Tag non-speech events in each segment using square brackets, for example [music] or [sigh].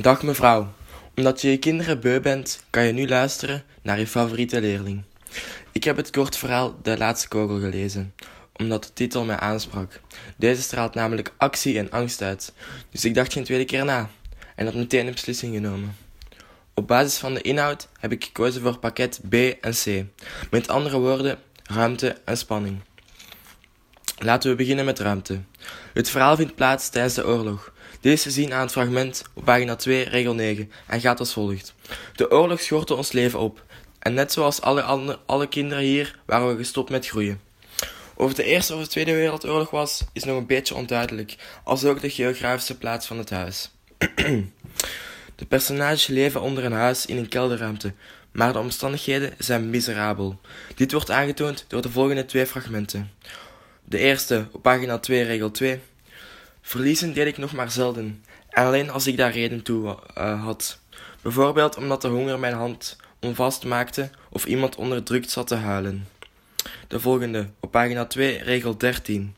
Dag mevrouw. Omdat je je kinderen beu bent, kan je nu luisteren naar je favoriete leerling. Ik heb het kort verhaal De Laatste Kogel gelezen, omdat de titel mij aansprak. Deze straalt namelijk actie en angst uit, dus ik dacht geen tweede keer na en had meteen een beslissing genomen. Op basis van de inhoud heb ik gekozen voor pakket B en C, met andere woorden, ruimte en spanning. Laten we beginnen met ruimte. Het verhaal vindt plaats tijdens de oorlog. Te zien aan het fragment op pagina 2, regel 9, en gaat als volgt. De oorlog schortte ons leven op, en net zoals alle, andere, alle kinderen hier waren we gestopt met groeien. Over de Eerste of de Tweede Wereldoorlog was, is nog een beetje onduidelijk, als ook de geografische plaats van het huis. [clears throat] de personages leven onder een huis in een kelderruimte, maar de omstandigheden zijn miserabel. Dit wordt aangetoond door de volgende twee fragmenten. De eerste, op pagina 2, regel 2. Verliezen deed ik nog maar zelden, en alleen als ik daar reden toe uh, had. Bijvoorbeeld omdat de honger mijn hand onvast maakte of iemand onderdrukt zat te huilen. De volgende, op pagina 2, regel 13.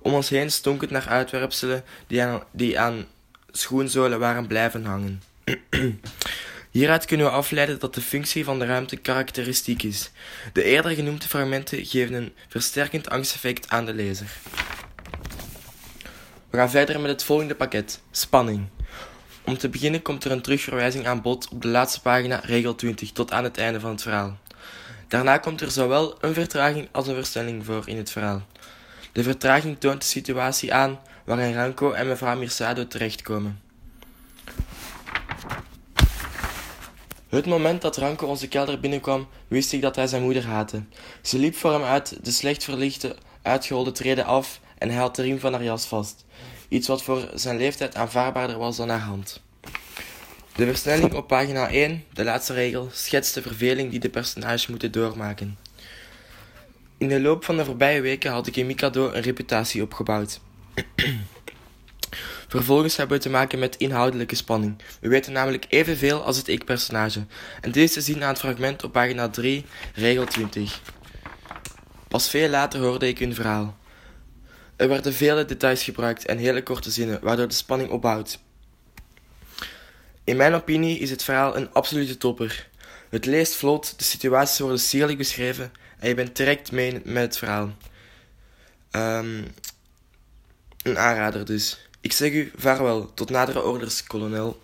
Om ons heen stonk het naar uitwerpselen die aan, die aan schoenzolen waren blijven hangen. [clears throat] Hieruit kunnen we afleiden dat de functie van de ruimte karakteristiek is. De eerder genoemde fragmenten geven een versterkend angsteffect aan de lezer. We gaan verder met het volgende pakket: spanning. Om te beginnen komt er een terugverwijzing aan bod op de laatste pagina, regel 20, tot aan het einde van het verhaal. Daarna komt er zowel een vertraging als een versnelling voor in het verhaal. De vertraging toont de situatie aan waarin Ranko en mevrouw Mirsado terechtkomen. Het moment dat Ranko onze kelder binnenkwam, wist ik dat hij zijn moeder haatte. Ze liep voor hem uit de slecht verlichte, uitgeholde treden af en hij had de riem van haar jas vast. Iets wat voor zijn leeftijd aanvaardbaarder was dan haar hand. De versnelling op pagina 1, de laatste regel, schetst de verveling die de personages moeten doormaken. In de loop van de voorbije weken had ik in Mikado een reputatie opgebouwd. [clears throat] Vervolgens hebben we te maken met inhoudelijke spanning. We weten namelijk evenveel als het ik-personage. En dit is te zien aan het fragment op pagina 3, regel 20. Pas veel later hoorde ik hun verhaal. Er werden vele details gebruikt en hele korte zinnen, waardoor de spanning opbouwt. In mijn opinie is het verhaal een absolute topper. Het leest vlot, de situaties worden sierlijk beschreven en je bent direct mee met het verhaal. Um, een aanrader dus. Ik zeg u vaarwel, tot nadere orders, kolonel.